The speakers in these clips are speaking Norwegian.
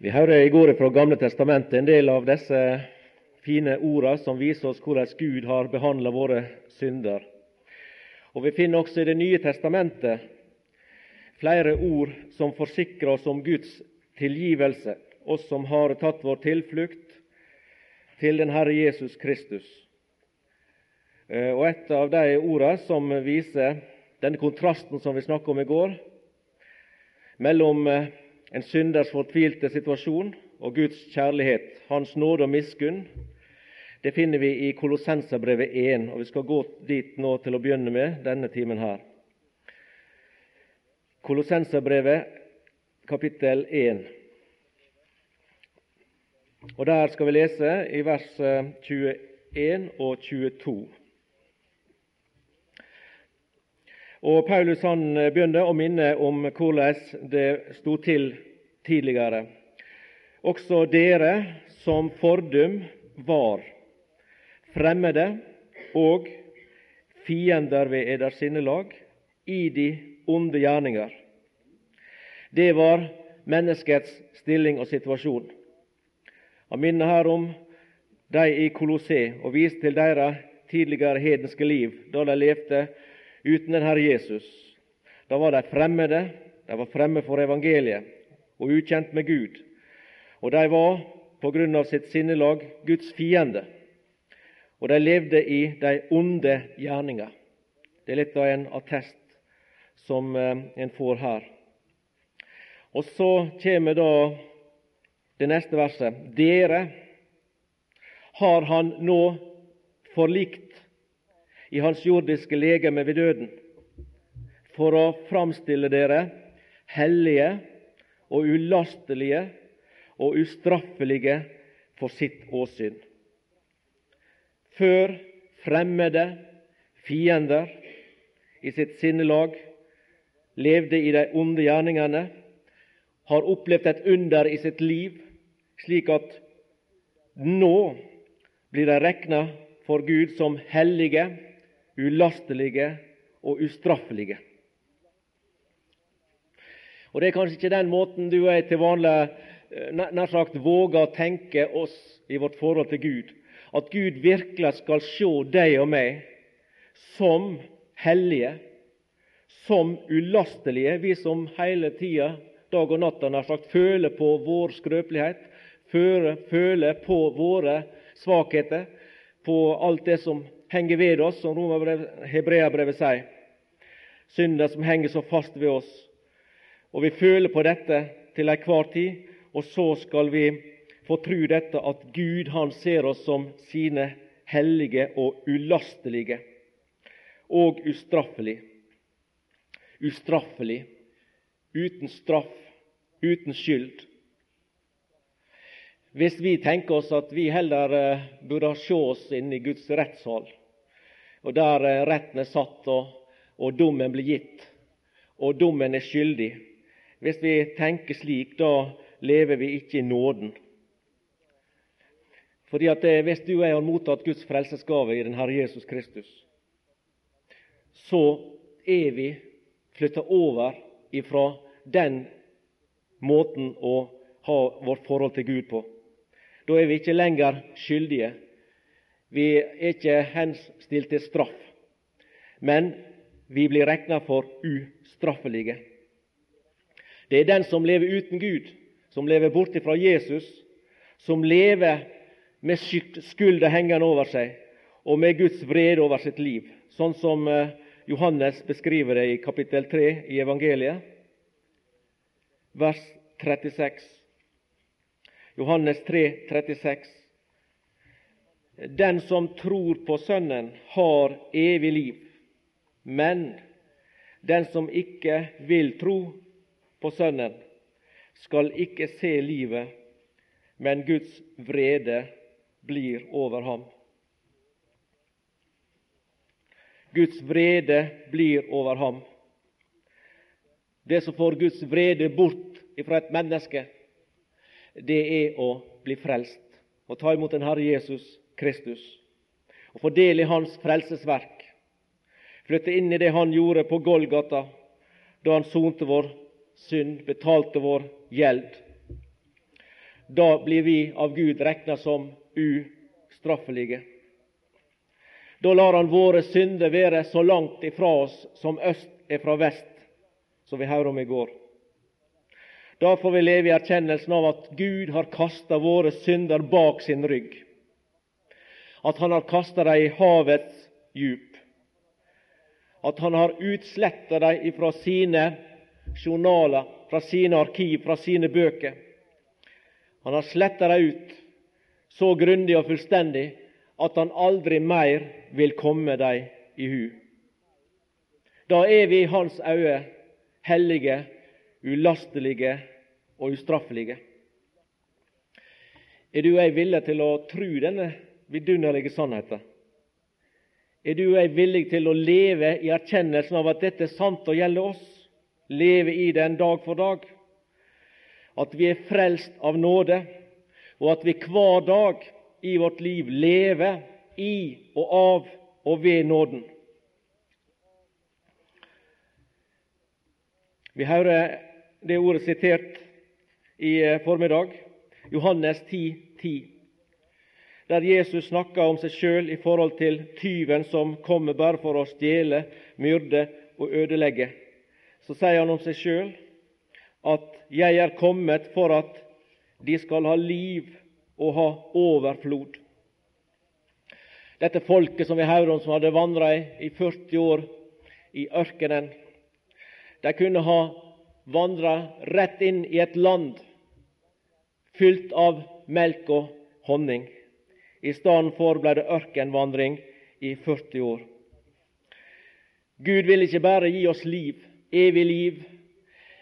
Vi hører i går fra Gamle testamentet en del av disse fine ordene som viser oss hvordan Gud har behandla våre synder. Og Vi finner også i Det nye testamentet flere ord som forsikrer oss om Guds tilgivelse, oss som har tatt vår tilflukt til den Herre Jesus Kristus. Eh, og Et av de ordene som viser denne kontrasten som vi snakket om i går, mellom eh, en synders fortvilte situasjon og Guds kjærlighet, Hans nåde og miskunn, det finner vi i Kolossenserbrevet 1, og vi skal gå dit nå til å begynne med denne timen her. Kolossenserbrevet kapittel 1. Og Der skal vi lese i vers 21 eh, og 22. Og Paulus han begynner å minne om hvordan det sto til tidligere. Også dere som fordum var fremmede og fiender ved eders sinnelag i de onde gjerninger. Det var menneskets stilling og situasjon. Han minner her om de i Kolossé og viser til deres tidligere hedenske liv, da de levde uten den Herre Jesus. Da var de fremmede, de var fremme for evangeliet og ukjent med Gud. Og de var på grunn av sitt sinnelag Guds fiende. Og de levde i de onde gjerninger. Det er litt av en attest som eh, en får her. Og så kommer da det neste verset. Dere har han nå forlikt i hans jordiske legeme ved døden, for å framstille dere hellige og ulastelige og ustraffelige for sitt åsyn. Før fremmede fiender i sitt sinnelag levde i de onde gjerningene, har opplevd et under i sitt liv, slik at nå blir de regna for Gud som hellige ulastelige og ustraffelige. Og Det er kanskje ikke den måten du og jeg til vanlig eh, nær sagt våger å tenke oss i vårt forhold til Gud. At Gud virkelig skal se deg og meg som hellige, som ulastelige, vi som hele tida, dag og natt, nær sagt, føler på vår skrøpelighet, føler på våre svakheter, på alt det som henger ved oss, som Hebreabrevet sier. Synder som henger så fast ved oss. Og vi føler på dette til enhver tid, og så skal vi få tro dette at Gud han ser oss som sine hellige og ulastelige og ustraffelig. Ustraffelig, uten straff, uten skyld. Hvis vi tenker oss at vi heller eh, burde se oss inn i Guds rettssal, og der eh, retten er satt og, og dommen blir gitt, og dommen er skyldig. Hvis vi tenker slik, da lever vi ikke i nåden. Fordi at det, Hvis du og jeg har mottatt Guds frelsesgave i den Herre Jesus Kristus, så er vi flytta over ifra den måten å ha vårt forhold til Gud på. Da er vi ikke lenger skyldige, vi er ikke henstilt til straff, men vi blir regna for ustraffelige. Det er den som lever uten Gud, som lever borte fra Jesus, som lever med skulder hengende over seg og med Guds vrede over sitt liv, sånn som eh, Johannes beskriver det i kapittel 3 i evangeliet, vers 36. Johannes 3, 36. Den som tror på Sønnen, har evig liv. Men den som ikke vil tro på Sønnen, skal ikke se livet, men Guds vrede blir over ham. Guds vrede blir over ham. Det som får Guds vrede bort fra et menneske, det er å bli frelst og ta imot den Herre Jesus Kristus og få del i Hans frelsesverk. Flytte inn i det Han gjorde på Golgata, da Han sonte vår synd, betalte vår gjeld. da blir vi av Gud regna som ustraffelige. Da lar Han våre synder være så langt ifra oss som øst er fra vest, som vi hørte om i går. Da får vi leve i erkjennelsen av at Gud har kasta våre synder bak sin rygg. At Han har kasta dem i havets djup. At Han har utsletta dem ifra sine journaler, fra sine arkiv, fra sine bøker. Han har sletta dem ut så grundig og fullstendig at han aldri mer vil komme dem i hu. Da er vi i hans øyne hellige, ulastelige og ustraffelige. Er du og jeg villig til å tru denne vidunderlige sannheten? Er du og jeg villig til å leve i erkjennelsen av at dette er sant og gjelder oss? Leve i den dag for dag? At vi er frelst av nåde, og at vi hver dag i vårt liv lever i og av og ved nåden. Vi hører det ordet sitert i eh, formiddag, Johannes 10, 10, der Jesus snakker om seg sjøl i forhold til tyven som kommer bare for å stjele, myrde og ødelegge. Så sier han om seg sjøl at 'jeg er kommet for at de skal ha liv og ha overflod. Dette folket som vi hører om, som hadde vandra i 40 år i ørkenen, de kunne ha vandra rett inn i et land fylt av melk og honning. I stedet for ble det ørkenvandring i 40 år. Gud vil ikke bare gi oss liv, evig liv,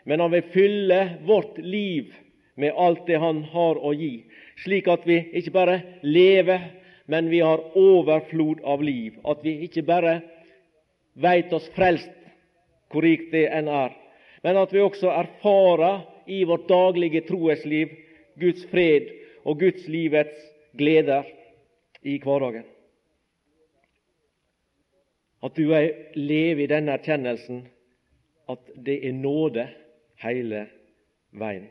men han vil fylle vårt liv med alt det han har å gi slik at vi ikke bare lever, men vi har overflod av liv. At vi ikke bare veit oss frelst, hvor rikt det enn er, men at vi også erfarer i vårt daglige troesliv Guds fred og Guds livets gleder i hverdagen. At du lever i denne erkjennelsen at det er nåde hele veien.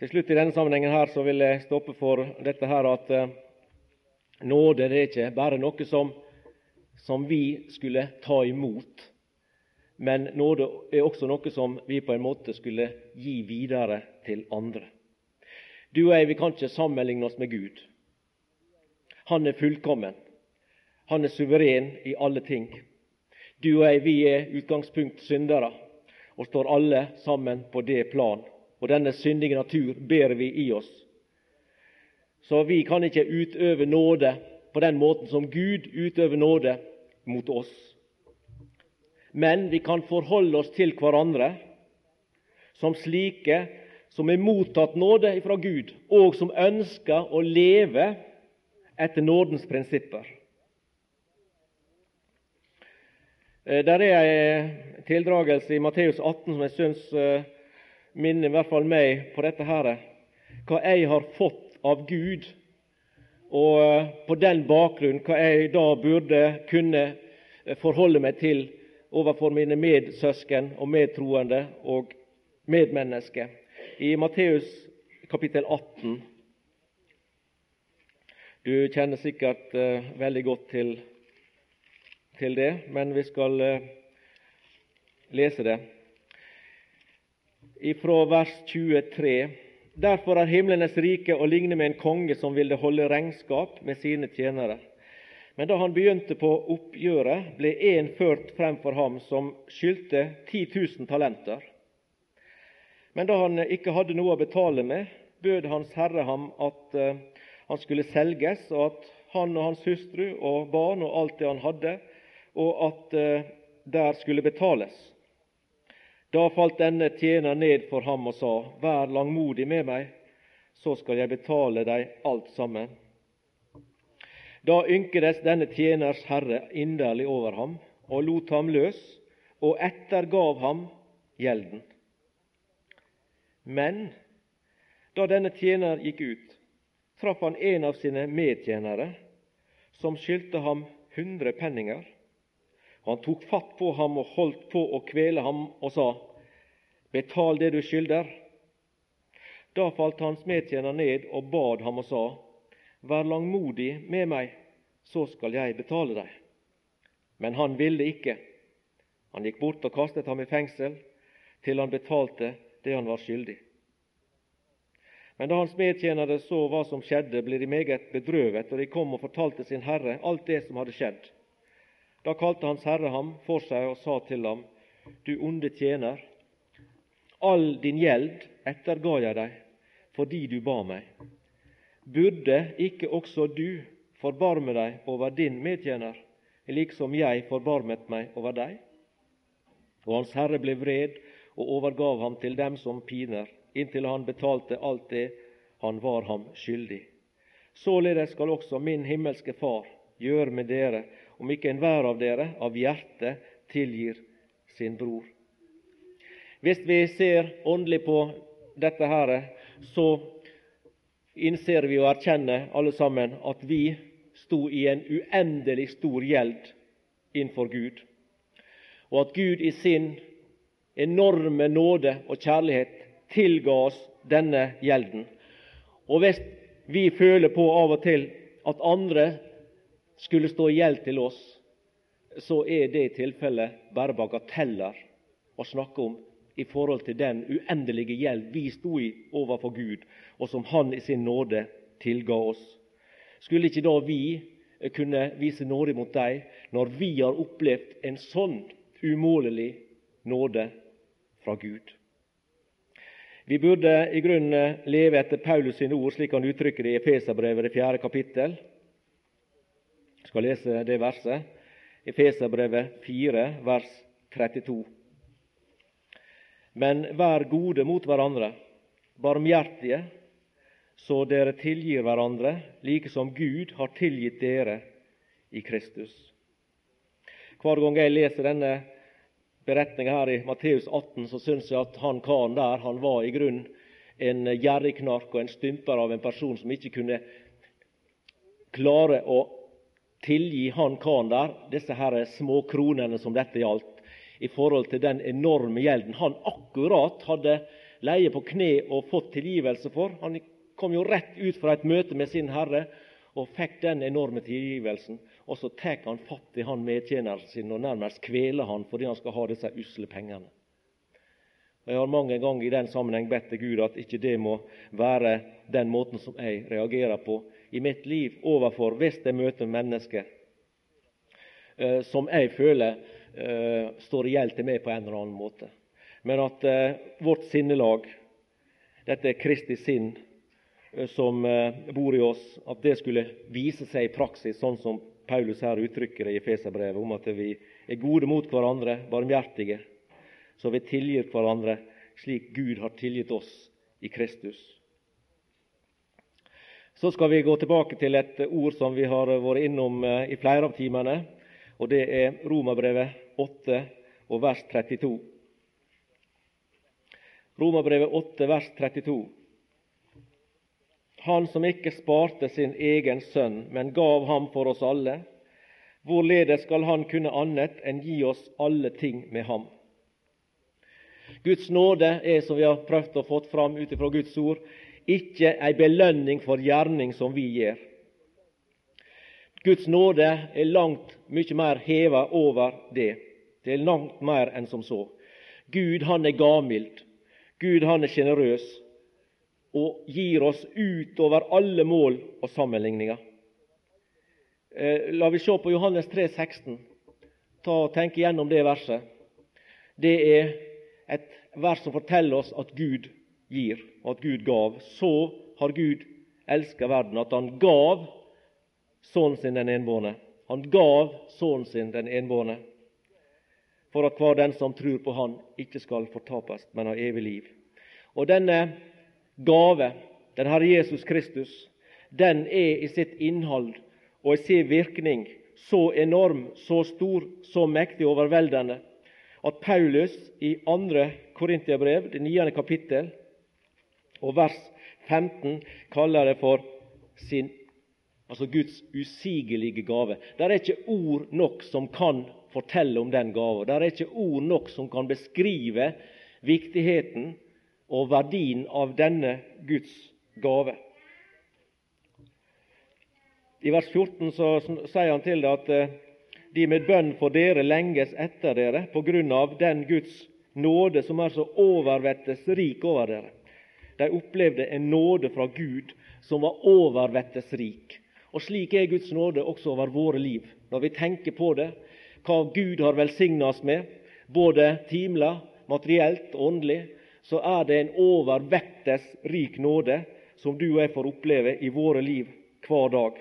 Til slutt i denne sammenhengen her så vil jeg stoppe for dette her at eh, nåde det er ikke bare noe som, som vi skulle ta imot, men nåde er også noe som vi på en måte skulle gi videre til andre. Du og jeg vi kan ikke sammenligne oss med Gud. Han er fullkommen. Han er suveren i alle ting. Du og jeg vi er utgangspunkt syndere og står alle sammen på det plan og denne syndige natur ber vi i oss. Så vi kan ikke utøve nåde på den måten som Gud utøver nåde mot oss. Men vi kan forholde oss til hverandre som slike som er mottatt nåde fra Gud, og som ønsker å leve etter nådens prinsipper. Eh, der er en tildragelse i Matteus 18 som jeg syns eh, minner i hvert fall meg på dette her, hva jeg har fått av Gud, og eh, på den bakgrunn hva jeg da burde kunne eh, forholde meg til overfor mine medsøsken og medtroende og medmennesker. I Matteus kapittel 18 Du kjenner sikkert veldig godt til, til, det, men vi skal uh, lese det Fra vers 23. Derfor er himlenes rike å ligne med en konge som ville holde regnskap med sine tjenere. Men da han begynte på oppgjøret, ble en ført frem for ham som skyldte 10 000 talenter. Men da han ikke hadde noe å betale med, bød Hans Herre ham at uh, han skulle selges, og at han og hans hustru og barn og alt det han hadde, og at uh, der skulle betales. Da falt denne tjener ned for ham og sa, Vær langmodig med meg, så skal jeg betale deg alt sammen. Da ynkedes denne tjeners herre inderlig over ham og lot ham løs, og ettergav ham gjelden. Men da denne tjener gikk ut, traff han en av sine medtjenere, som skyldte ham hundre penninger. Han tok fatt på ham og holdt på å kvele ham og sa:" betal det du skylder. Da falt hans medtjener ned og bad ham og sa, Vær langmodig med meg, så skal jeg betale deg. Men han ville ikke. Han gikk bort og kastet ham i fengsel til han betalte det han var skyldig. Men da hans medtjenere så hva som skjedde, ble de meget bedrøvet, og de kom og fortalte sin herre alt det som hadde skjedd. Da kalte hans herre ham for seg og sa til ham, Du onde tjener, all din gjeld etterga jeg deg fordi du ba meg. Burde ikke også du forbarme deg over din medtjener, liksom jeg forbarmet meg over deg? Og hans herre ble vred og overgav ham til dem som piner inntil han betalte alt det han var ham skyldig. Således skal også min himmelske Far gjøre med dere, om ikke enhver av dere av hjertet tilgir sin bror. Hvis vi ser åndelig på dette her, så innser vi og erkjenner alle sammen at vi sto i en uendelig stor gjeld innenfor Gud, og at Gud i sin enorme nåde og kjærlighet tilga oss denne gjelden. Og hvis vi føler på av og til at andre skulle stå i gjeld til oss, så er det i tilfelle bare bagateller å snakke om i forhold til den uendelige gjeld vi sto i overfor Gud, og som Han i sin nåde tilga oss. Skulle ikke da vi kunne vise nåde mot dem, når vi har opplevd en sånn umålelig nåde fra Gud? Vi burde i grunnen leve etter Paulus sine ord, slik han uttrykker det i Efeserbrevet, det fjerde kapittel. Skal lese det verset. Efeserbrevet 4, vers 32. Men vær gode mot hverandre, barmhjertige, så dere tilgir hverandre, like som Gud har tilgitt dere i Kristus. Hver gang jeg leser denne beretninga her i Matteus 18, så syns jeg at han karen der han var i grunnen en gjerrigknark og en stymper av en person som ikke kunne klare å tilgi han karen der disse her småkronene som dette gjaldt, i forhold til den enorme gjelden han akkurat hadde leie på kne og fått tilgivelse for. Han kom jo rett ut fra et møte med sin herre og fikk den enorme tilgivelsen. Og så tar han fatt i han medtjeneren sin og nærmest kveler han fordi han skal ha disse usle pengene. Og Jeg har mange ganger i den sammenheng bedt til Gud at ikke det må være den måten som jeg reagerer på i mitt liv overfor hvis jeg møter mennesker eh, som jeg føler eh, står i gjeld til meg på en eller annen måte. Men at eh, vårt sinnelag, dette Kristi sinn eh, som eh, bor i oss, at det skulle vise seg i praksis, sånn som Paulus her uttrykker det i Feserbrevet, om at vi er gode mot hverandre, barmhjertige, så vi tilgir hverandre slik Gud har tilgitt oss i Kristus. Så skal vi gå tilbake til et ord som vi har vært innom eh, i flere av timene, og det er Romerbrevet 8 og vers 32. Romerbrevet 8, vers 32. Han som ikke sparte sin egen sønn, men gav ham for oss alle, hvorledes skal han kunne annet enn gi oss alle ting med ham? Guds nåde er, som vi har prøvd å få fram ut fra Guds ord, ikke ei belønning for gjerning som vi gjør. Guds nåde er langt mye mer heva over det. Det er langt mer enn som så. Gud, han er gavmild. Gud, han er sjenerøs og gir oss utover alle mål og sammenligninger. Eh, la vi se på Johannes 3, 16. Ta og Tenke gjennom det verset. Det er et vers som forteller oss at Gud gir, at Gud gav. Så har Gud elska verden, at han gav sønnen sin den enbårne. Han gav sønnen sin den enbårne, for at hver den som tror på Han, ikke skal fortapes, men ha evig liv. Og denne gave, den Herre Jesus Kristus, den er i sitt innhold og i sin virkning så enorm, så stor, så mektig og overveldende at Paulus i 2. Korintiabrev, det 9. kapittel, og vers 15, kaller det for sin altså Guds usigelige gave. Det er ikke ord nok som kan fortelle om den gava. Det er ikke ord nok som kan beskrive viktigheten og verdien av denne Guds gave. I vers 14 så sier han til det at eh, de med bønn for dere lenges etter dere på grunn av den Guds nåde som er så overvettes rik over dere. De opplevde en nåde fra Gud som var overvettes rik. Og slik er Guds nåde også over våre liv. Når vi tenker på det, hva Gud har velsigna oss med, både timla, materielt og åndelig, så er det en overvettes rik nåde som du og jeg får oppleve i våre liv hver dag.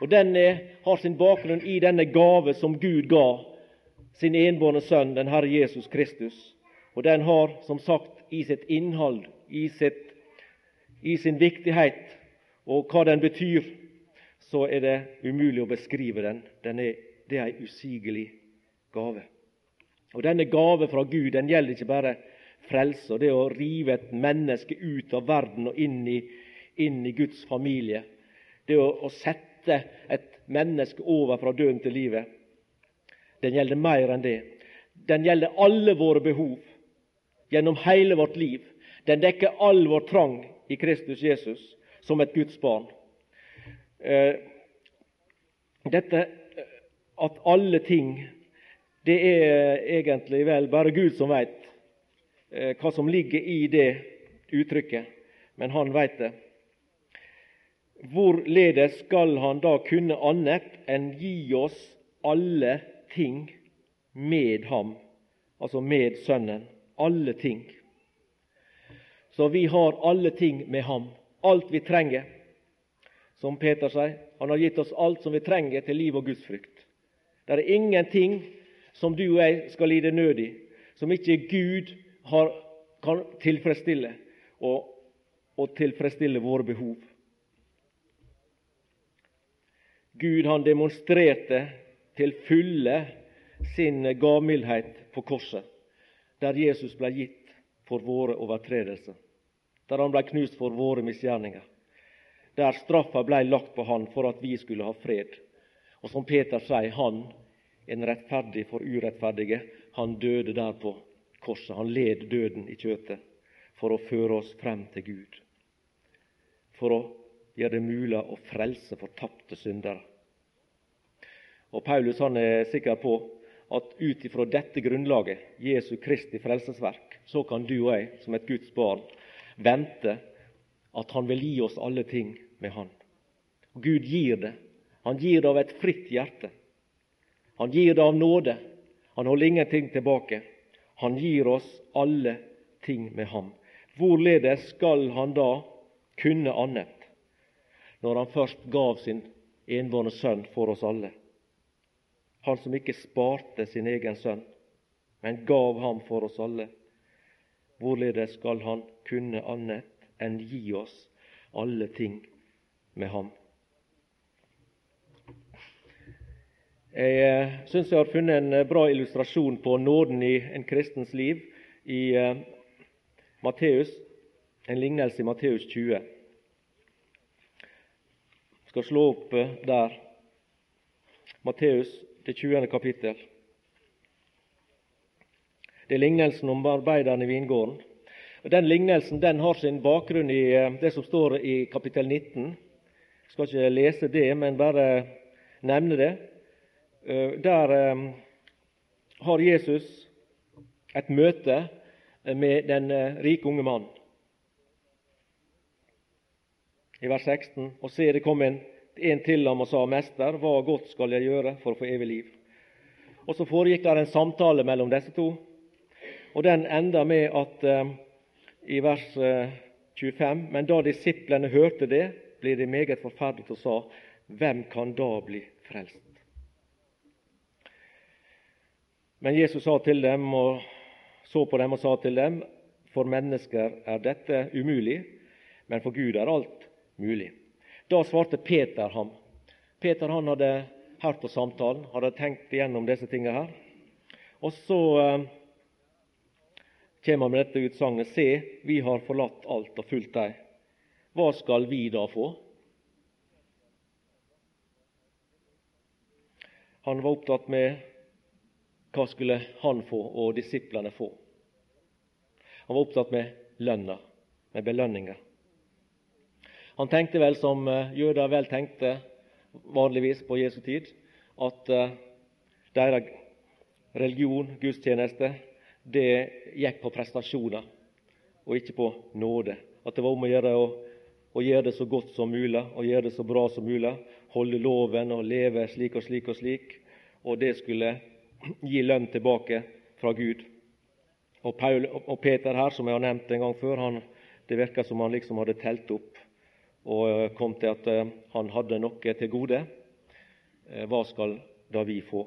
Og Den har sin bakgrunn i denne gave som Gud ga sin enbårne sønn, den Herre Jesus Kristus. Og den har som sagt i sitt innhold, i, sitt, i sin viktighet og hva den betyr, så er det umulig å beskrive den. den er, det er en usigelig gave. Og Denne gave fra Gud den gjelder ikke bare frelse og det å rive et menneske ut av verden og inn i, inn i Guds familie. Det å, å sette et menneske over fra døden til livet. Den gjelder mer enn det. Den gjelder alle våre behov gjennom hele vårt liv. Den dekker all vår trang i Kristus Jesus som et Guds barn. Eh, dette at alle ting Det er egentlig vel bare Gud som veit eh, hva som ligger i det uttrykket, men han veit det. Hvorledes skal han da kunne annet enn gi oss alle ting med ham, altså med Sønnen? Alle ting. Så vi har alle ting med ham. Alt vi trenger. Som Peter sier, han har gitt oss alt som vi trenger til liv og Guds frykt. Det er ingenting som du og jeg skal lide nød i, som ikke Gud har, kan tilfredsstille og, og tilfredsstille våre behov. Gud han demonstrerte til fulle sin gavmildhet på korset, der Jesus ble gitt for våre overtredelser, der han ble knust for våre misgjerninger, der straffa ble lagt på han for at vi skulle ha fred. Og som Peter sier, han, en rettferdig for urettferdige, han døde der på korset. Han led døden i kjøtet for å føre oss frem til Gud. For å gjøre det mulig å frelse fortapte syndere. Og Paulus han er sikker på at ut ifra dette grunnlaget, Jesu Kristi frelsesverk, så kan du og jeg, som et Guds barn, vente at Han vil gi oss alle ting med Han. Og Gud gir det. Han gir det av et fritt hjerte. Han gir det av nåde. Han holder ingenting tilbake. Han gir oss alle ting med Ham. Hvorledes skal Han da kunne annet når han først gav sin enbårne sønn for oss alle. Han som ikke sparte sin egen sønn, men gav ham for oss alle. Hvorledes skal han kunne annet enn gi oss alle ting med ham? Jeg eh, syns jeg har funnet en eh, bra illustrasjon på nåden i en kristens liv i eh, Matteus, en lignelse i Matteus 20 Jeg skal slå opp der. Matteus, det 20. kapittel. Det er lignelsen om arbeideren i vingården. Og Den lignelsen den har sin bakgrunn i eh, det som står i kapittel 19. Jeg skal ikke lese det, men bare nevne det. Eh, der har Jesus et møte med den rike unge mannen. i vers 16. Og se, det kom en, en til ham og sa, Mester, hva godt skal jeg gjøre for å få evig liv? Og Så foregikk det en samtale mellom disse to, og den enda med at eh, i vers eh, 25.: Men da disiplene hørte det, ble de meget forferdet og sa, Hvem kan da bli frelst? Men Jesus sa til dem og så på dem og sa til dem, For mennesker er dette umulig, men for Gud er alt mulig. Da svarte Peter ham. Peter han hadde hørt på samtalen, hadde tenkt igjennom disse tingene her. Og så eh, kommer han med dette utsagnet Se, vi har forlatt alt og fulgt deg. Hva skal vi da få? Han var opptatt med hva skulle han få og disiplene få. Han var opptatt med lønna, med belønninga. Han tenkte vel som eh, jøder vel tenkte vanligvis på Jesu tid, at uh, deres religion, gudstjeneste, det gikk på prestasjoner og ikke på nåde. At det var om å gjøre å, å gjøre det så godt som mulig og gjøre det så bra som mulig. Holde loven og leve slik og slik og slik. Og det skulle gi lønn tilbake fra Gud. Og, Paul, og Peter her, som jeg har nevnt en gang før, han, det virka som han liksom hadde telt opp og eh, kom til at eh, han hadde noe til gode. Eh, hva skal da vi få?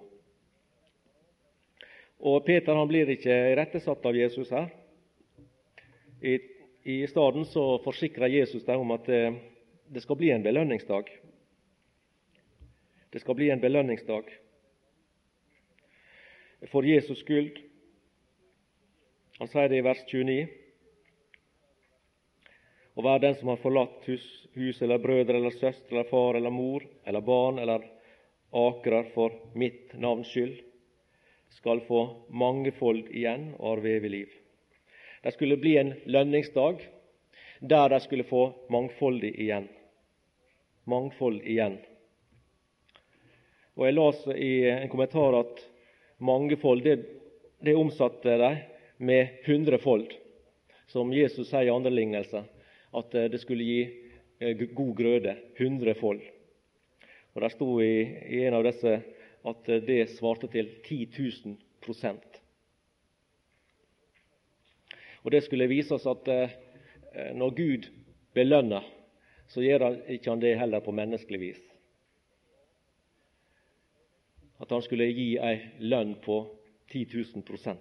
Og Peter han blir ikke irettesatt av Jesus her. I, i stedet så forsikrer Jesus dem om at det, det skal bli en belønningsdag. Det skal bli en belønningsdag for Jesus skyld. Han sier det i vers 29. Og hver den som har forlatt hus, hus eller brødre eller søstre eller far eller mor eller barn eller akrer for mitt navns skyld, skal få mangefold igjen og arve evig liv. Det skulle bli en lønningsdag der de skulle få mangfoldig igjen. Mangfold igjen. Og Jeg las i en kommentar at mangefold det, det omsatte de med hundrefold, som Jesus sier i andre lignelser, at eh, det skulle gi eh, god grøde. Hundrefold. Og Det sto i, i en av disse at eh, det svarte til 10 000 Og Det skulle vise oss at når Gud belønner, så gjør han ikke han det heller på menneskelig vis. At han skulle gi ei lønn på 10 000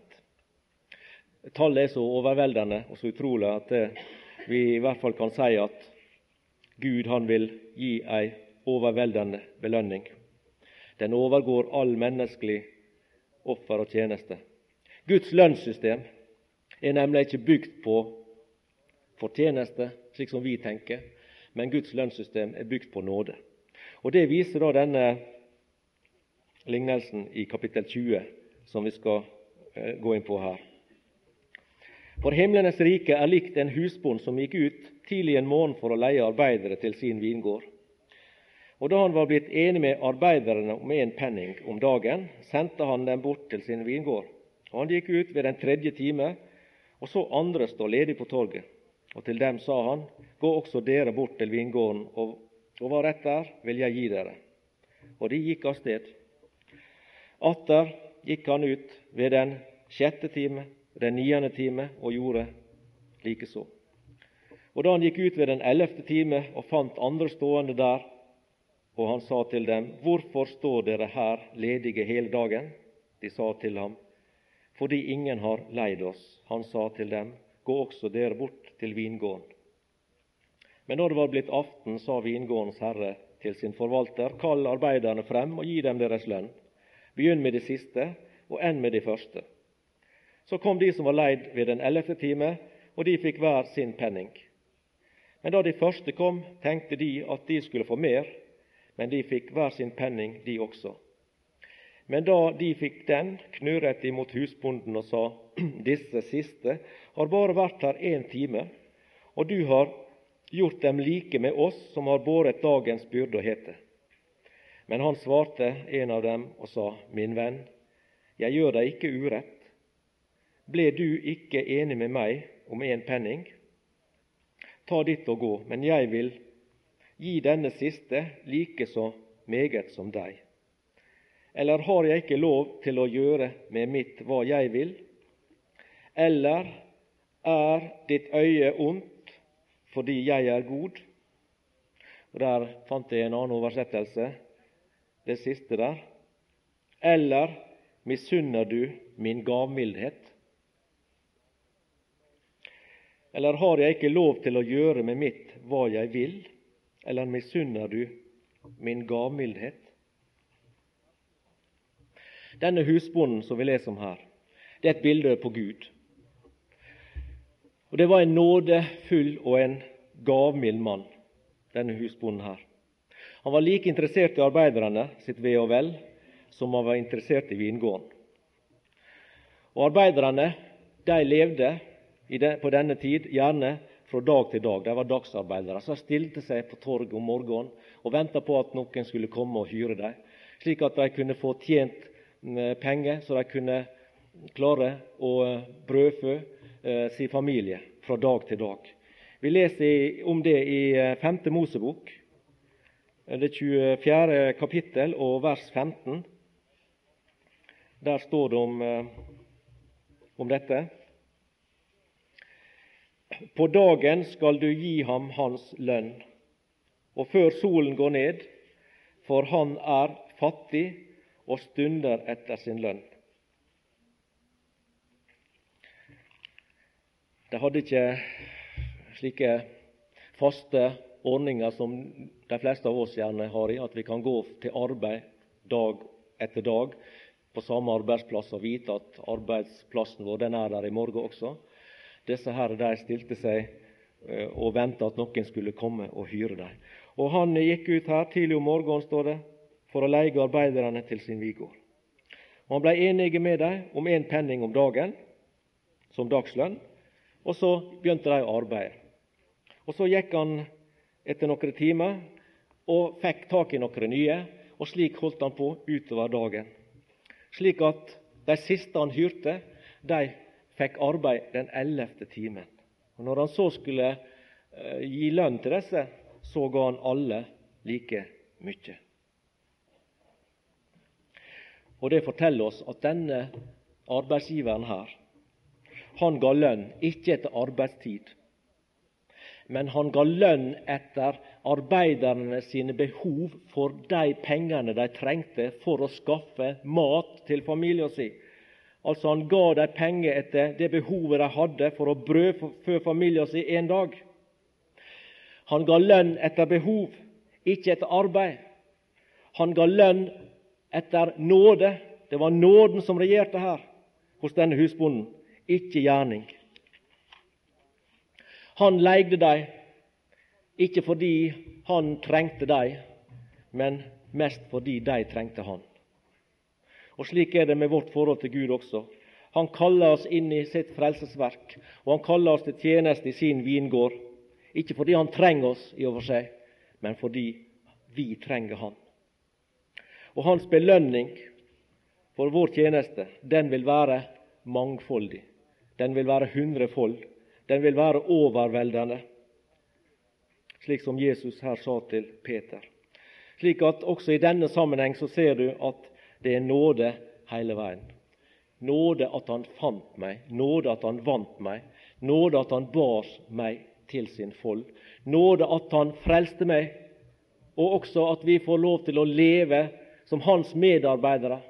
Tallet er så overveldende og så utrolig at vi i hvert fall kan si at Gud han vil gi ei overveldende belønning. Den overgår all menneskelig offer og tjeneste. Guds lønnssystem er nemlig ikke bygd på fortjeneste, slik som vi tenker, men Guds lønnssystem er bygd på nåde. Og Det viser da denne lignelsen i kapittel 20, som vi skal eh, gå inn på her. For himlenes rike er likt en husbond som gikk ut tidlig en morgen for å leie arbeidere til sin vingård. Og da han var blitt enig med arbeiderne om én penning om dagen, sendte han dem bort til sin vingård. Og han gikk ut ved den tredje time, og så andre stå ledig på torget. Og til dem sa han, gå også dere bort til vingården, og, og hva rett er, vil jeg gi dere. Og de gikk av sted. Atter gikk han ut ved den sjette time, den niende time og gjorde likeså. Og da han gikk ut ved den ellevte time og fant andre stående der, og han sa til dem, Hvorfor står dere her ledige hele dagen? De sa til ham, Fordi ingen har leid oss. Han sa til dem, Gå også dere bort til vingården. Men når det var blitt aften, sa vingårdens herre til sin forvalter, Kall arbeiderne frem og gi dem deres lønn. Begynn med det siste, og enn med det første. Så kom de som var leid ved den ellevte time, og de fikk hver sin penning. Men da de første kom, tenkte de at de skulle få mer, men de fikk hver sin penning, de også. Men da de fikk den, knurret de mot husbonden og sa, disse siste har bare vært her én time, og du har gjort dem like med oss som har båret dagens byrde og hete. Men han svarte en av dem og sa, min venn, jeg gjør deg ikke urett. Ble du ikke enig med meg om en penning? Ta ditt og gå, men jeg vil gi denne siste like så meget som deg. Eller har jeg ikke lov til å gjøre med mitt hva jeg vil? Eller er ditt øye ondt fordi jeg er god? Og Der fant jeg en annen oversettelse, det siste der. Eller misunner du min gavmildhet? Eller har jeg ikke lov til å gjøre med mitt hva jeg vil? Eller misunner du min gavmildhet? Denne husbonden som vi leser om her, det er et bilde på Gud. Og Det var en nådefull og en gavmild mann, denne husbonden her. Han var like interessert i arbeiderne sitt ve og vel som han var interessert i vingården. Og Arbeiderne de levde på denne tid, gjerne fra dag til dag. De var dagsarbeidere. De stilte seg på torget om morgenen og venta på at noen skulle komme og hyre dem, slik at de kunne få tjent mm, penger, så de kunne klare å brødfø eh, sin familie fra dag til dag. Vi leser om det i 5. Eh, Mosebok, det 24. kapittel og vers 15. Der står det om, eh, om dette. På dagen skal du gi ham hans lønn, og før solen går ned, for han er fattig og stunder etter sin lønn. De hadde ikke slike faste ordninger som de fleste av oss gjerne har i, at vi kan gå til arbeid dag etter dag på samme arbeidsplass og vite at arbeidsplassen vår den er der i morgen også. Disse her, de stilte seg eh, og venta at noen skulle komme og hyre dem. Og Han gikk ut her tidlig om morgenen, står det, for å leie arbeiderne til sin vigård. Og Han ble enige med dem om én penning om dagen som dagslønn, og så begynte de å arbeide. Og Så gikk han etter noen timer og fikk tak i noen nye, og slik holdt han på utover dagen slik at de siste han hyrte, de fikk arbeid den ellevte timen. Og Når han så skulle eh, gi lønn til disse, så ga han alle like mye. Og Det forteller oss at denne arbeidsgiveren her, han ga lønn ikke etter arbeidstid, men han ga lønn etter arbeiderne sine behov for de pengene de trengte for å skaffe mat til familien sin. Altså Han ga dem penger etter det behovet de hadde for å brødfø familien sin en dag. Han ga lønn etter behov, ikke etter arbeid. Han ga lønn etter nåde. Det var nåden som regjerte her hos denne husbonden, ikke gjerning. Han leide dem, ikke fordi han trengte dem, men mest fordi de trengte han. Og Slik er det med vårt forhold til Gud også. Han kaller oss inn i sitt frelsesverk, og han kaller oss til tjeneste i sin vingård. Ikke fordi han trenger oss, i og for seg, men fordi vi trenger han. Og hans belønning for vår tjeneste, den vil være mangfoldig. Den vil være hundrefold. Den vil være overveldende, slik som Jesus her sa til Peter. Slik at også i denne sammenheng så ser du at det er nåde hele veien. Nåde at han fant meg, nåde at han vant meg, nåde at han bar meg til sin fold. Nåde at han frelste meg, og også at vi får lov til å leve som hans medarbeidere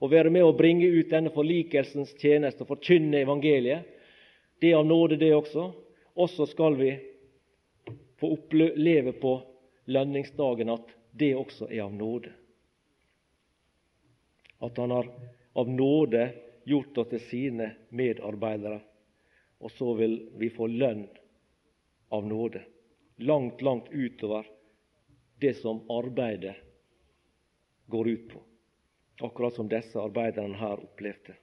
og være med å bringe ut denne forlikelsens tjeneste og forkynne evangeliet det er av nåde, det også. Og så skal vi få oppleve på lønningsdagen at det også er av nåde. At han har av nåde gjort oss til sine medarbeidere. Og så vil vi få lønn av nåde. Langt, langt utover det som arbeidet går ut på. Akkurat som disse arbeiderne her opplevde.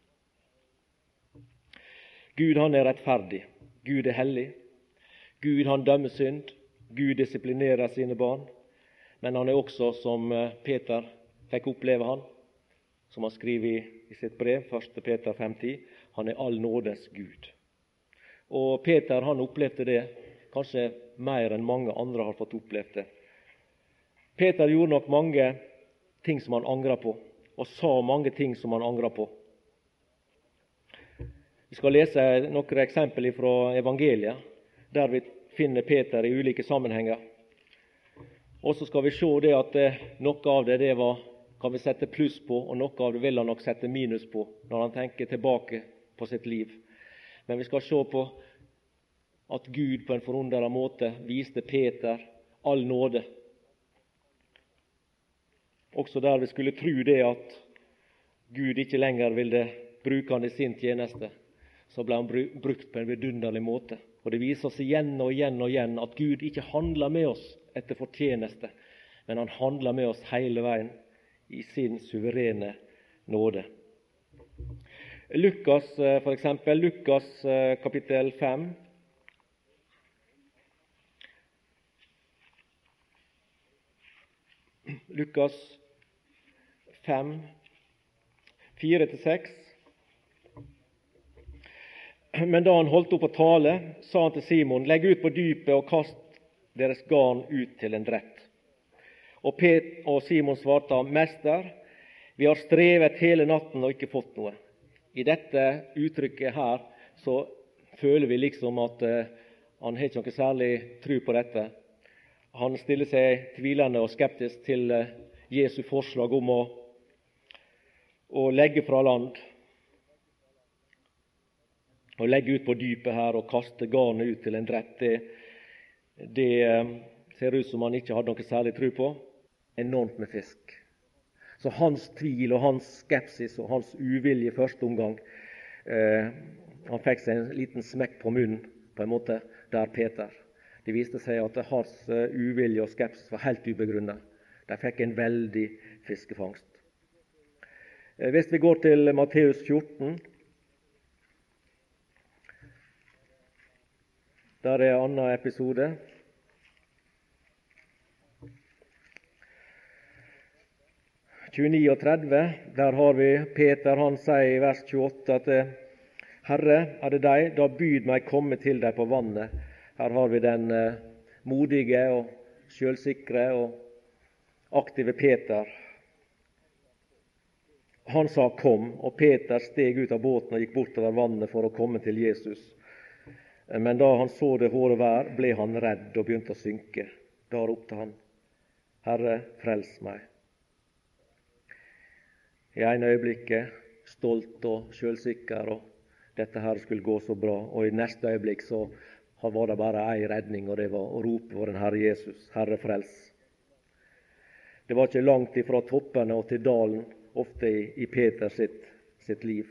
Gud han er rettferdig. Gud er hellig. Gud han dømmer synd. Gud disiplinerer sine barn. Men han er også, som eh, Peter fikk oppleve han, som han skriver i, sitt brev, 1. Peter 5,10, han er all nådes Gud. Og Peter han opplevde det kanskje mer enn mange andre har fått oppleve det. Peter gjorde nok mange ting som han angra på, og sa mange ting som han angra på. Vi skal lese noen eksempler fra evangeliet, der vi finner Peter i ulike sammenhenger. Og så skal vi se det at eh, noe av det, det var, kan vi sette pluss på, og noe av det vil han nok sette minus på når han tenker tilbake på sitt liv. Men vi skal se på at Gud på en forundra måte viste Peter all nåde. Også der vi skulle tro det at Gud ikke lenger ville bruke han i sin tjeneste så ble han brukt på en vidunderlig måte. Og Det viser oss igjen og igjen og igjen at Gud ikke handler med oss etter fortjeneste, men han handler med oss hele veien i sin suverene nåde. Lukas, for eksempel, Lukas kapittel 5. Lukas 5, 4-6. Men da han holdt opp å tale, sa han til Simon, legg ut på dypet og kast deres garn ut til en drett. Og, Pet og Simon svarte Mester, vi har strevet hele natten og ikke fått noe. I dette uttrykket her så føler vi liksom at uh, han har ikke noe særlig tro på dette. Han stiller seg tvilende og skeptisk til uh, Jesu forslag om å, å legge fra land å legge ut på dypet her og kaste garnet ut til en drett, det, det eh, ser ut som han ikke hadde noe særlig tro på. Enormt med fisk. Så hans tvil og hans skepsis og hans uvilje første omgang eh, Han fikk seg en liten smekk på munnen, på en måte, der Peter. Det viste seg at hans uh, uvilje og skepsis var helt ubegrunna. De fikk en veldig fiskefangst. Eh, hvis vi går til Matteus 14 Der er en annen episode. «29 og 30, der har vi Peter. Han sier i vers 28 at Herre, er det deg, da byd meg komme til deg på vannet. Her har vi den eh, modige og sjølsikre og aktive Peter. Han sa 'kom', og Peter steg ut av båten og gikk bortover vannet for å komme til Jesus. Men da han så det hårde vær, ble han redd og begynte å synke. Da ropte han, Herre, frels meg. I ene øyeblikket stolt og sjølsikker, og dette her skulle gå så bra. Og i neste øyeblikk så var det bare ei redning, og det var å rope på den Herre Jesus, Herre, frels. Det var ikke langt ifra toppene og til dalen, ofte i, i Peters sitt, sitt liv.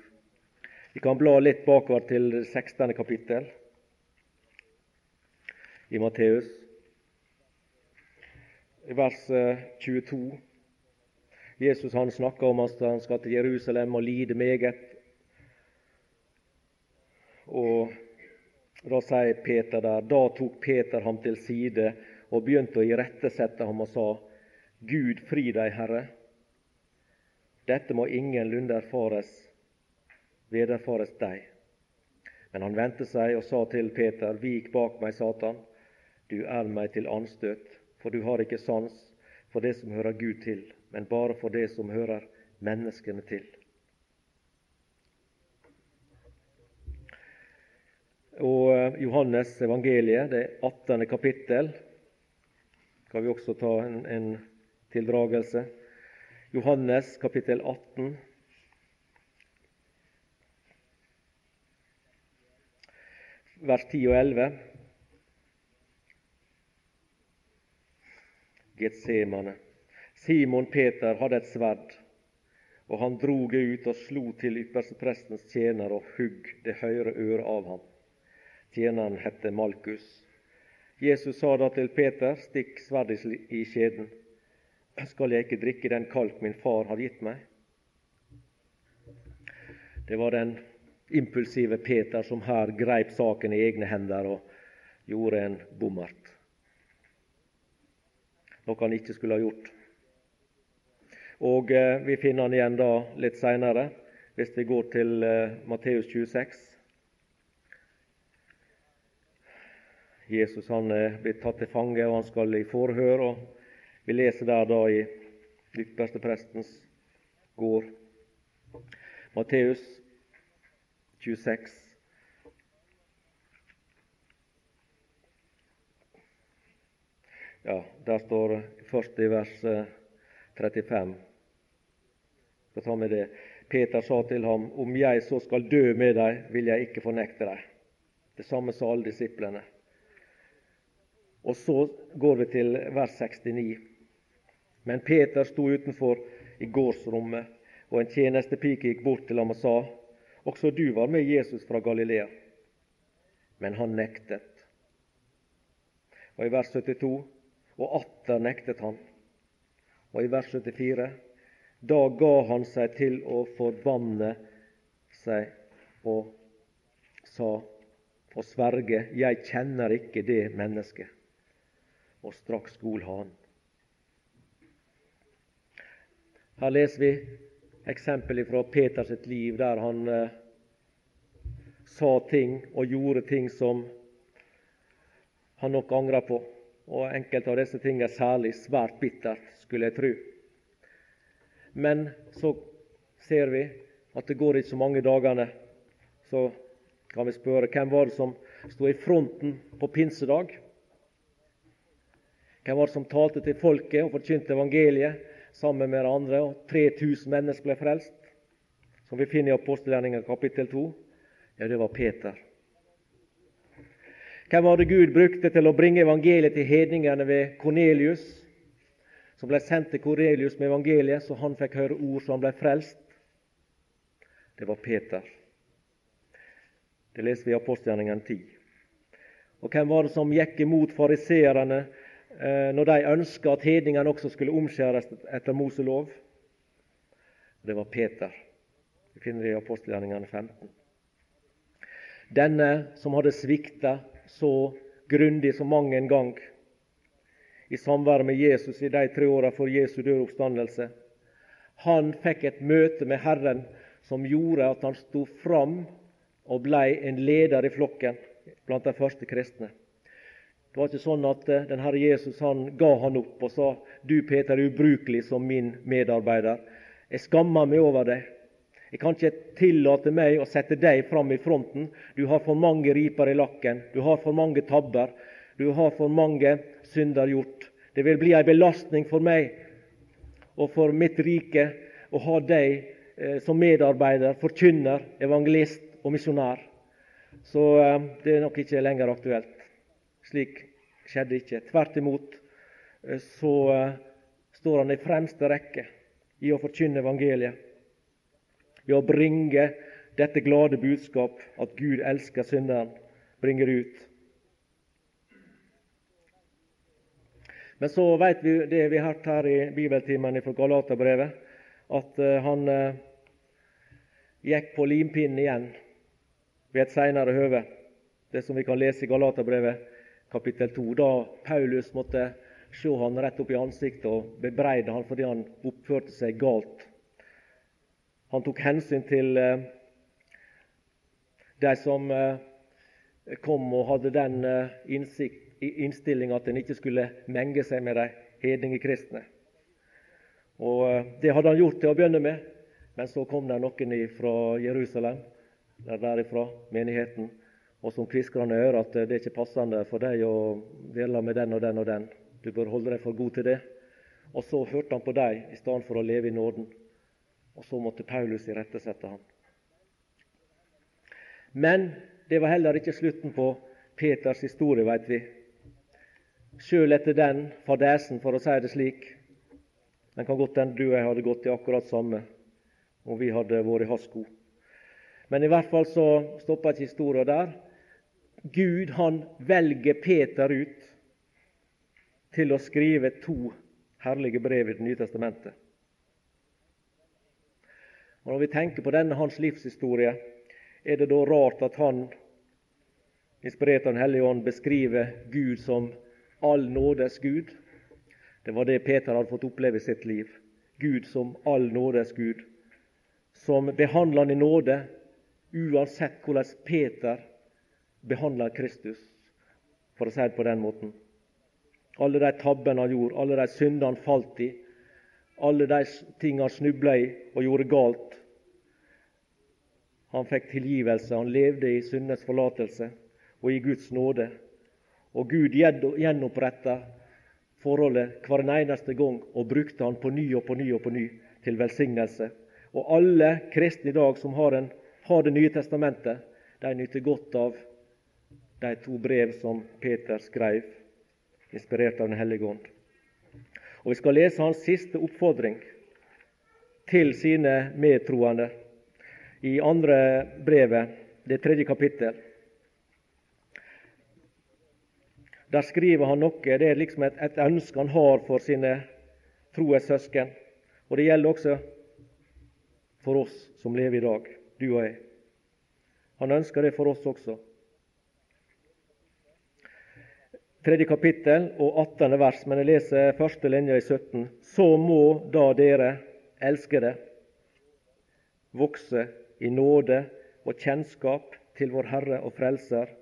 Vi kan bla litt bakover til det 16. kapittel i Matteus. I vers 22 eh, Jesus han snakker om at han skal til Jerusalem og lide meget. Og Da sier Peter der Da tok Peter ham til side og begynte å irettesette ham og sa:" Gud fri deg, Herre. Dette må ingenlunde erfares, vederfares deg. Men han vendte seg og sa til Peter:" Vik bak meg, Satan. Du er meg til anstøt, for du har ikke sans for det som hører Gud til, men bare for det som hører menneskene til. Og eh, Johannes evangeliet, det 18. kapittel, skal vi også ta en, en tildragelse. Johannes kapittel 18. Vers 10 og 11. Getsemane. Simon Peter hadde et sverd, og han drog ut og slo til yppersteprestens tjener og hugg det høyre øret av ham. Tjeneren hette Malkus. Jesus sa da til Peter, stikk sverdet i skjeden. Skal jeg ikke drikke den kalk min far har gitt meg? Det var den impulsive Peter som her greip saken i egne hender og gjorde en bommert noe han ikke skulle ha gjort. Og eh, Vi finner han igjen da litt seinere, hvis vi går til eh, Matteus 26. Jesus han er blitt tatt til fange, og han skal i forhør. og Vi leser der da i yppersteprestens gård. Matteus 26. Ja, Der står først i vers 35. Skal ta med det. Peter sa til ham, om jeg så skal dø med deg, vil jeg ikke fornekte deg. Det samme sa alle disiplene. Og så går vi til vers 69. Men Peter sto utenfor i gårdsrommet, og en tjenestepike gikk bort til ham og sa, også du var med Jesus fra Galilea. Men han nektet. Og i vers 72 og atter nektet han. Og i vers 74 da ga han seg til å forbanne seg og sa og sverge 'Jeg kjenner ikke det mennesket'. Og straks gol han. Her leser vi eksempel fra Peters liv, der han eh, sa ting og gjorde ting som han nok angrer på. Og enkelte av disse tingene særlig svært bittert, skulle jeg tro. Men så ser vi at det går ikke så mange dagene, så kan vi spørre hvem var det som sto i fronten på pinsedag? Hvem var det som talte til folket og forkynte evangeliet sammen med de andre? og 3000 mennesker ble frelst, som vi finner i apostelgjerningen kapittel 2. Ja, det var Peter. Hvem var det Gud brukte til å bringe evangeliet til hedningene ved Kornelius? Som ble sendt til Korelius med evangeliet, så han fikk høre ord så han ble frelst. Det var Peter. Det leser vi i apostelgjerningen 10. Og hvem var det som gikk imot fariseerne eh, når de ønska at hedningene også skulle omskjæres etter Moselov? Det var Peter. Vi finner det i apostelgjerningene 15. Denne som hadde svikta så grundig som mang en gang i samvær med Jesus i de tre åra for Jesu død oppstandelse, han fikk et møte med Herren som gjorde at han sto fram og ble en leder i flokken blant de første kristne. Det var ikke sånn at eh, den Herre Jesus han ga han opp og sa du Peter er ubrukelig som min medarbeider. Jeg skammer meg over deg. Jeg kan ikke tillate meg å sette deg fram i fronten. Du har for mange riper i lakken. Du har for mange tabber. Du har for mange synder gjort. Det vil bli en belastning for meg og for mitt rike å ha deg eh, som medarbeider, forkynner, evangelist og misjonær. Så eh, det er nok ikke lenger aktuelt. Slik skjedde ikke. Tvert imot eh, så står han i fremste rekke i å forkynne evangeliet, i å bringe dette glade budskap at Gud elsker synderen, bringer ut. Men så vet vi det vi har hørt her i bibeltimen fra Galaterbrevet, at han gikk på limpinnen igjen ved et senere høve. Det som vi kan lese i Galaterbrevet kapittel 2. Da Paulus måtte se han rett opp i ansiktet og bebreide han fordi han oppførte seg galt. Han tok hensyn til eh, de som eh, kom og hadde den eh, innstillinga at en ikke skulle menge seg med de hedninge kristne. Og eh, Det hadde han gjort til å begynne med, men så kom det noen fra Jerusalem der derifra, menigheten, og som kviskrer han i øret at det er ikke passende for deg å dele med den og den og den. Du bør holde deg for god til det. Og så hørte han på dem i stedet for å leve i nåden. Og så måtte Paulus irettesette ham. Men det var heller ikke slutten på Peters historie, veit vi. Sjøl etter den fadesen, for å si det slik. Den kan godt hende du og jeg hadde gått i akkurat samme om vi hadde vært i hans sko. Men i hvert fall så stopper ikke historia der. Gud han velger Peter ut til å skrive to herlige brev i Det nye testamentet. Og Når vi tenker på denne hans livshistorie, er det da rart at han, inspirert av Den hellige ånd, beskriver Gud som all nådes Gud? Det var det Peter hadde fått oppleve i sitt liv. Gud som all nådes Gud, som behandler han i nåde, uansett hvordan Peter behandler Kristus, for å si det på den måten. Alle de tabbene han gjorde, alle de syndene han falt i, alle de tingene han snubla i og gjorde galt. Han fikk tilgivelse, han levde i syndens forlatelse og i Guds nåde. Og Gud gjenoppretta forholdet hver eneste gang og brukte han på ny og på ny og på ny til velsignelse. Og alle kristne i dag som har en har Det nye testamentet, de nyter godt av de to brev som Peter skrev, inspirert av Den hellige ånd. Og Vi skal lese hans siste oppfordring til sine medtroende i andre brevet, det tredje kapittel. Der skriver han noe. Det er liksom et, et ønske han har for sine troes søsken. Og det gjelder også for oss som lever i dag du og jeg. Han ønsker det for oss også. Tredje kapittel og 18. vers, men jeg leser første linje i 17. Så må da dere, elskede, vokse i nåde og kjennskap til vår Herre og Frelser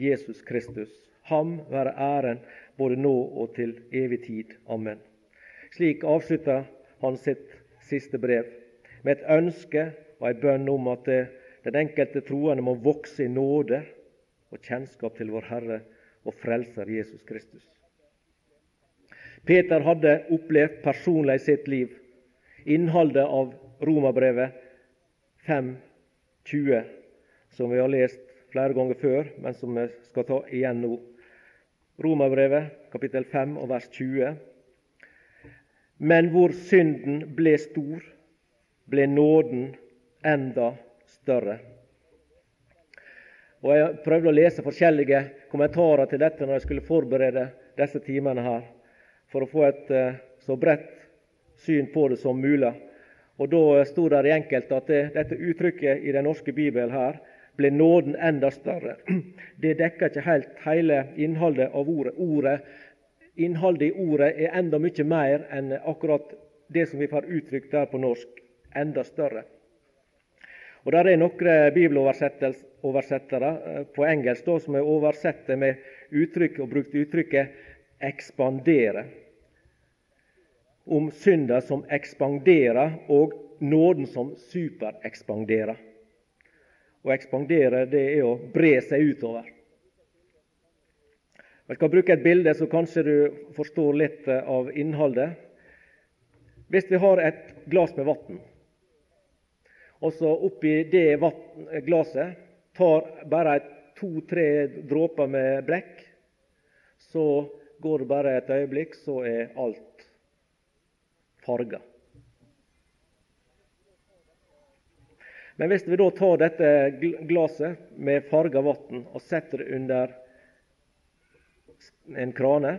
Jesus Kristus. Ham være æren både nå og til evig tid. Amen. Slik avslutter han sitt siste brev med et ønske og en bønn om at den enkelte troende må vokse i nåde og kjennskap til vår Herre og Frelser Jesus Kristus. Peter hadde opplevd personlig i sitt liv innholdet av Romerbrevet 5.20, som vi har lest flere ganger før, men som vi skal ta igjen nå. Romerbrevet kapittel 5 og vers 20. Men hvor synden ble stor, ble nåden enda større. Og Jeg prøvde å lese forskjellige kommentarer til dette når jeg skulle forberede disse timene her, for å få et uh, så bredt syn på det som mulig. Og Da sto det i enkelte at det, dette uttrykket i den norske bibelen her ble nåden enda større. Det dekker ikke helt hele innholdet av ordet. ordet. Innholdet i ordet er enda mye mer enn akkurat det som vi får uttrykt der på norsk. Enda større. Og Der er noen bibeloversettere eh, på engelsk da, som er oversett med uttrykk og brukt uttrykket 'ekspandere'. Om synda som ekspanderer, og nåden som superekspanderer. Å ekspandere det er å bre seg utover. Jeg skal bruke et bilde, så kanskje du forstår litt eh, av innholdet. Hvis vi har et glass med vann og så oppi det glasset tar bare to-tre dråper med blekk, så går det bare et øyeblikk, så er alt farga. Men hvis vi da tar dette glasset med farga vann og setter det under en krane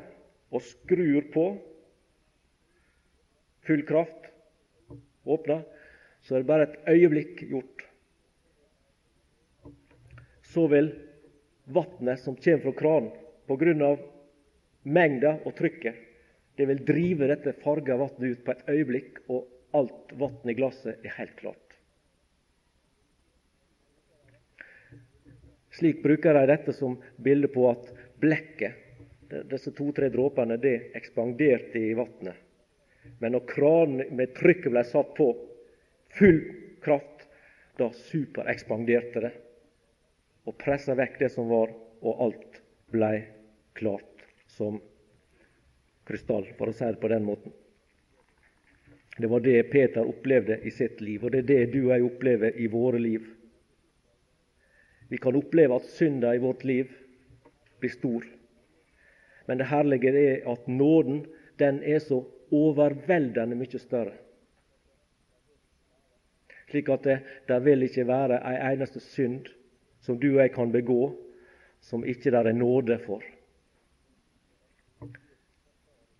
og skrur på full kraft, åpner, så er det bare et øyeblikk gjort. Så vil vannet som kommer fra kranen, pga. mengda og trykket, det vil drive dette farga vannet ut på et øyeblikk, og alt vannet i glasset er helt klart. Slik bruker de dette som bilde på at blekket, disse to-tre dråpene, det ekspanderte i vannet. Men når kranen med trykket ble satt på, full kraft, da superekspanderte det og pressa vekk det som var, og alt blei klart som krystall, for å si det på den måten. Det var det Peter opplevde i sitt liv, og det er det du og jeg opplever i våre liv. Vi kan oppleve at synda i vårt liv blir stor. Men det herlige er at nåden den er så overveldende mye større slik at det, det vil ikke være ei eneste synd som du og jeg kan begå, som ikke der er nåde for.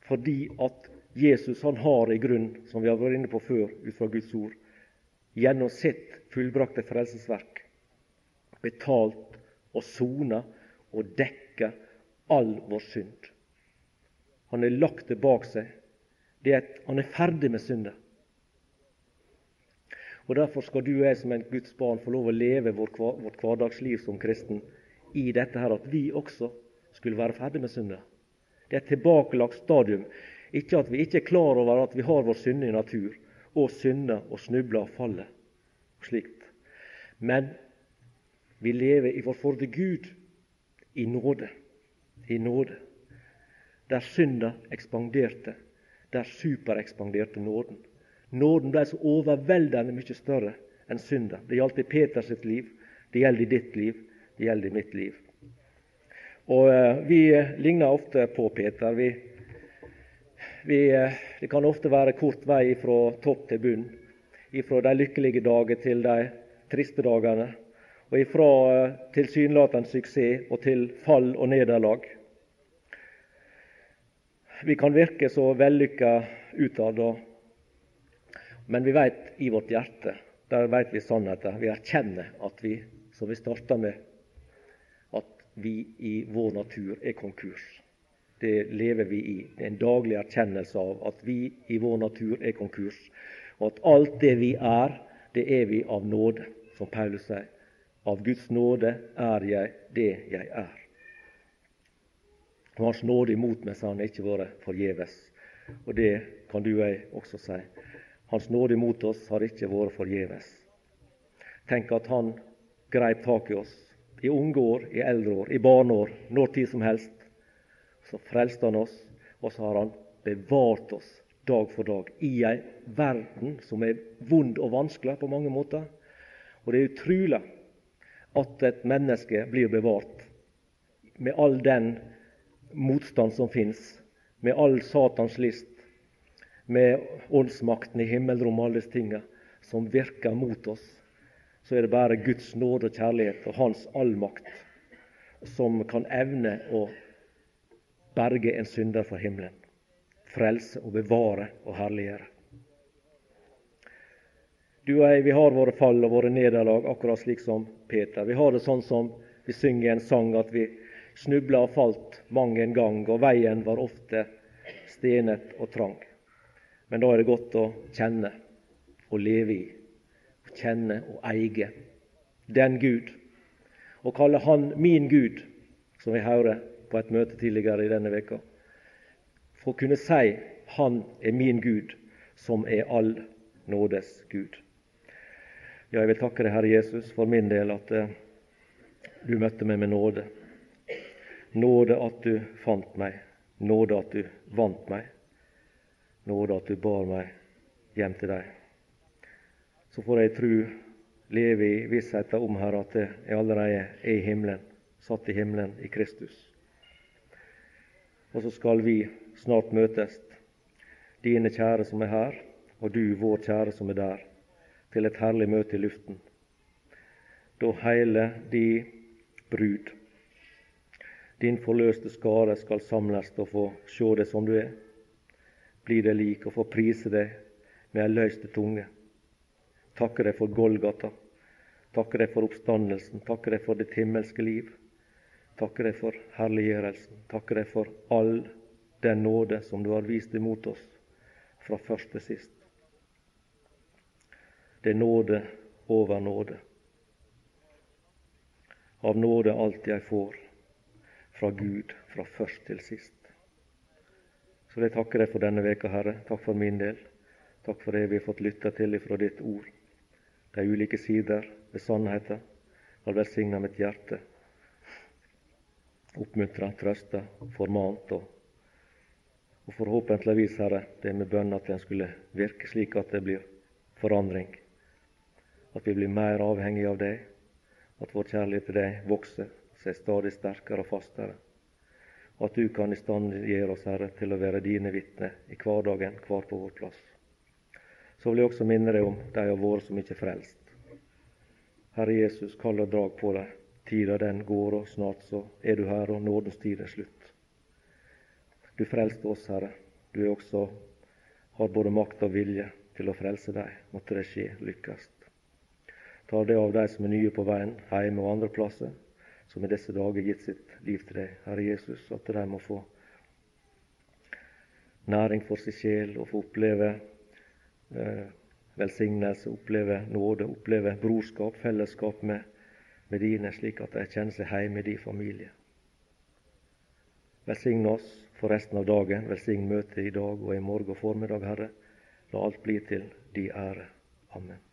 Fordi at Jesus han har i grunn, som vi har vært inne på før ut fra Guds ord, gjennom sitt fullbrakte frelsesverk betalt og sona og dekka all vår synd. Han har lagt det bak seg. Det er et, han er ferdig med synda. Og Derfor skal du og jeg som en Guds barn få lov å leve vårt, vårt hverdagsliv som kristen i dette her at vi også skulle være ferdig med synda. Det er et tilbakelagt stadium. Ikke at vi ikke er klar over at vi har vår syndige natur, og synder og snubler og faller slikt. Men vi lever i vår forde Gud i nåde. I nåde. Der synda ekspanderte, der superekspanderte nåden. Nåden ble så overveldende mye større enn synda. Det gjaldt i Peters liv, det gjelder i ditt liv, det gjelder i mitt liv. Og uh, Vi ligner ofte på Peter. Vi, vi, uh, det kan ofte være kort vei fra topp til bunn. Fra de lykkelige dager til de triste dagene. Og ifra uh, tilsynelatende suksess og til fall og nederlag. Vi kan virke så vellykka utad men vi vet i vårt hjerte der vet vi sannheten. Vi erkjenner at vi som vi starta med, at vi i vår natur er konkurs. Det lever vi i. Det er en daglig erkjennelse av at vi i vår natur er konkurs. Og at alt det vi er, det er vi av nåde, som Paulus sier. Av Guds nåde er jeg det jeg er. Og Hans nåde imot meg, sa han, ikke vært forgjeves. Og det kan du og jeg også si. Hans nåde imot oss har ikke vært forgjeves. Tenk at Han greip tak i oss i unge år, i eldre år, i barneår, når tid som helst. Så frelste Han oss, og så har Han bevart oss dag for dag i ei verden som er vond og vanskelig på mange måter. Og det er utrolig at et menneske blir bevart med all den motstand som fins, med all Satans list, med åndsmakten i himmelrommet alle disse tingene som virker mot oss, så er det bare Guds nåde og kjærlighet og Hans allmakt som kan evne å berge en synder fra himmelen, frelse og bevare og herliggjøre. Du og jeg, vi har våre fall og våre nederlag, akkurat slik som Peter. Vi har det sånn som vi synger en sang, at vi snubla og falt mang en gang, og veien var ofte stenet og trang. Men da er det godt å kjenne og leve i, å kjenne og eie den Gud. Og kalle Han min Gud, som vi hører på et møte tidligere i denne veka. For å kunne si Han er min Gud, som er all nådes Gud. Ja, jeg vil takke deg, Herre Jesus, for min del at eh, du møtte meg med nåde. Nåde at du fant meg, nåde at du vant meg nåde at du bar meg hjem til deg. Så får jeg tru, leve i vissheten om Herre, at jeg allerede er i himmelen, satt i himmelen i Kristus. Og så skal vi snart møtes, dine kjære som er her, og du, vår kjære som er der, til et herlig møte i luften. Da heile di brud, din forløste skare, skal samles og få sjå det som du er bli det lik og få prise deg med ei løyste tunge. Takke deg for Golgata. Takke deg for oppstandelsen. Takke deg for ditt himmelske liv. Takke deg for herliggjørelsen. Takke deg for all den nåde som du har vist imot oss fra først til sist. Det er nåde over nåde. Av nåde alt jeg får fra Gud fra først til sist. Så jeg takker deg for denne veka, Herre. Takk for min del. Takk for det vi har fått lytta til ifra ditt ord. De ulike sider ved sannheten har velsigna mitt hjerte. Oppmuntra, trøsta, formant og, og forhåpentligvis, Herre, det med bønn at den skulle virke slik at det blir forandring. At vi blir mer avhengige av deg, at vår kjærlighet til deg vokser seg stadig sterkere og fastere og at du kan i stand gjøre oss, Herre, til å være dine vitner i hverdagen, hver på vår plass. Så vil jeg også minne deg om de av våre som ikke er frelst. Herre Jesus, kall og drag på deg. Tida den går, og snart så er du her, og nådens tid er slutt. Du frelste oss, Herre. Du er også har både makt og vilje til å frelse deg. Måtte det skje, lykkes. Ta det av de som er nye på veien, hjemme og andre plasser som i disse dager gitt sitt liv til deg, Herre Jesus, at de må få næring for sin sjel og få oppleve eh, velsignelse, oppleve nåde, oppleve brorskap, fellesskap med, med dine, slik at de kjenner seg hjemme i din familie. Velsign oss for resten av dagen. Velsign møtet i dag og i morgen formiddag, Herre. La alt bli til din ære. Amen.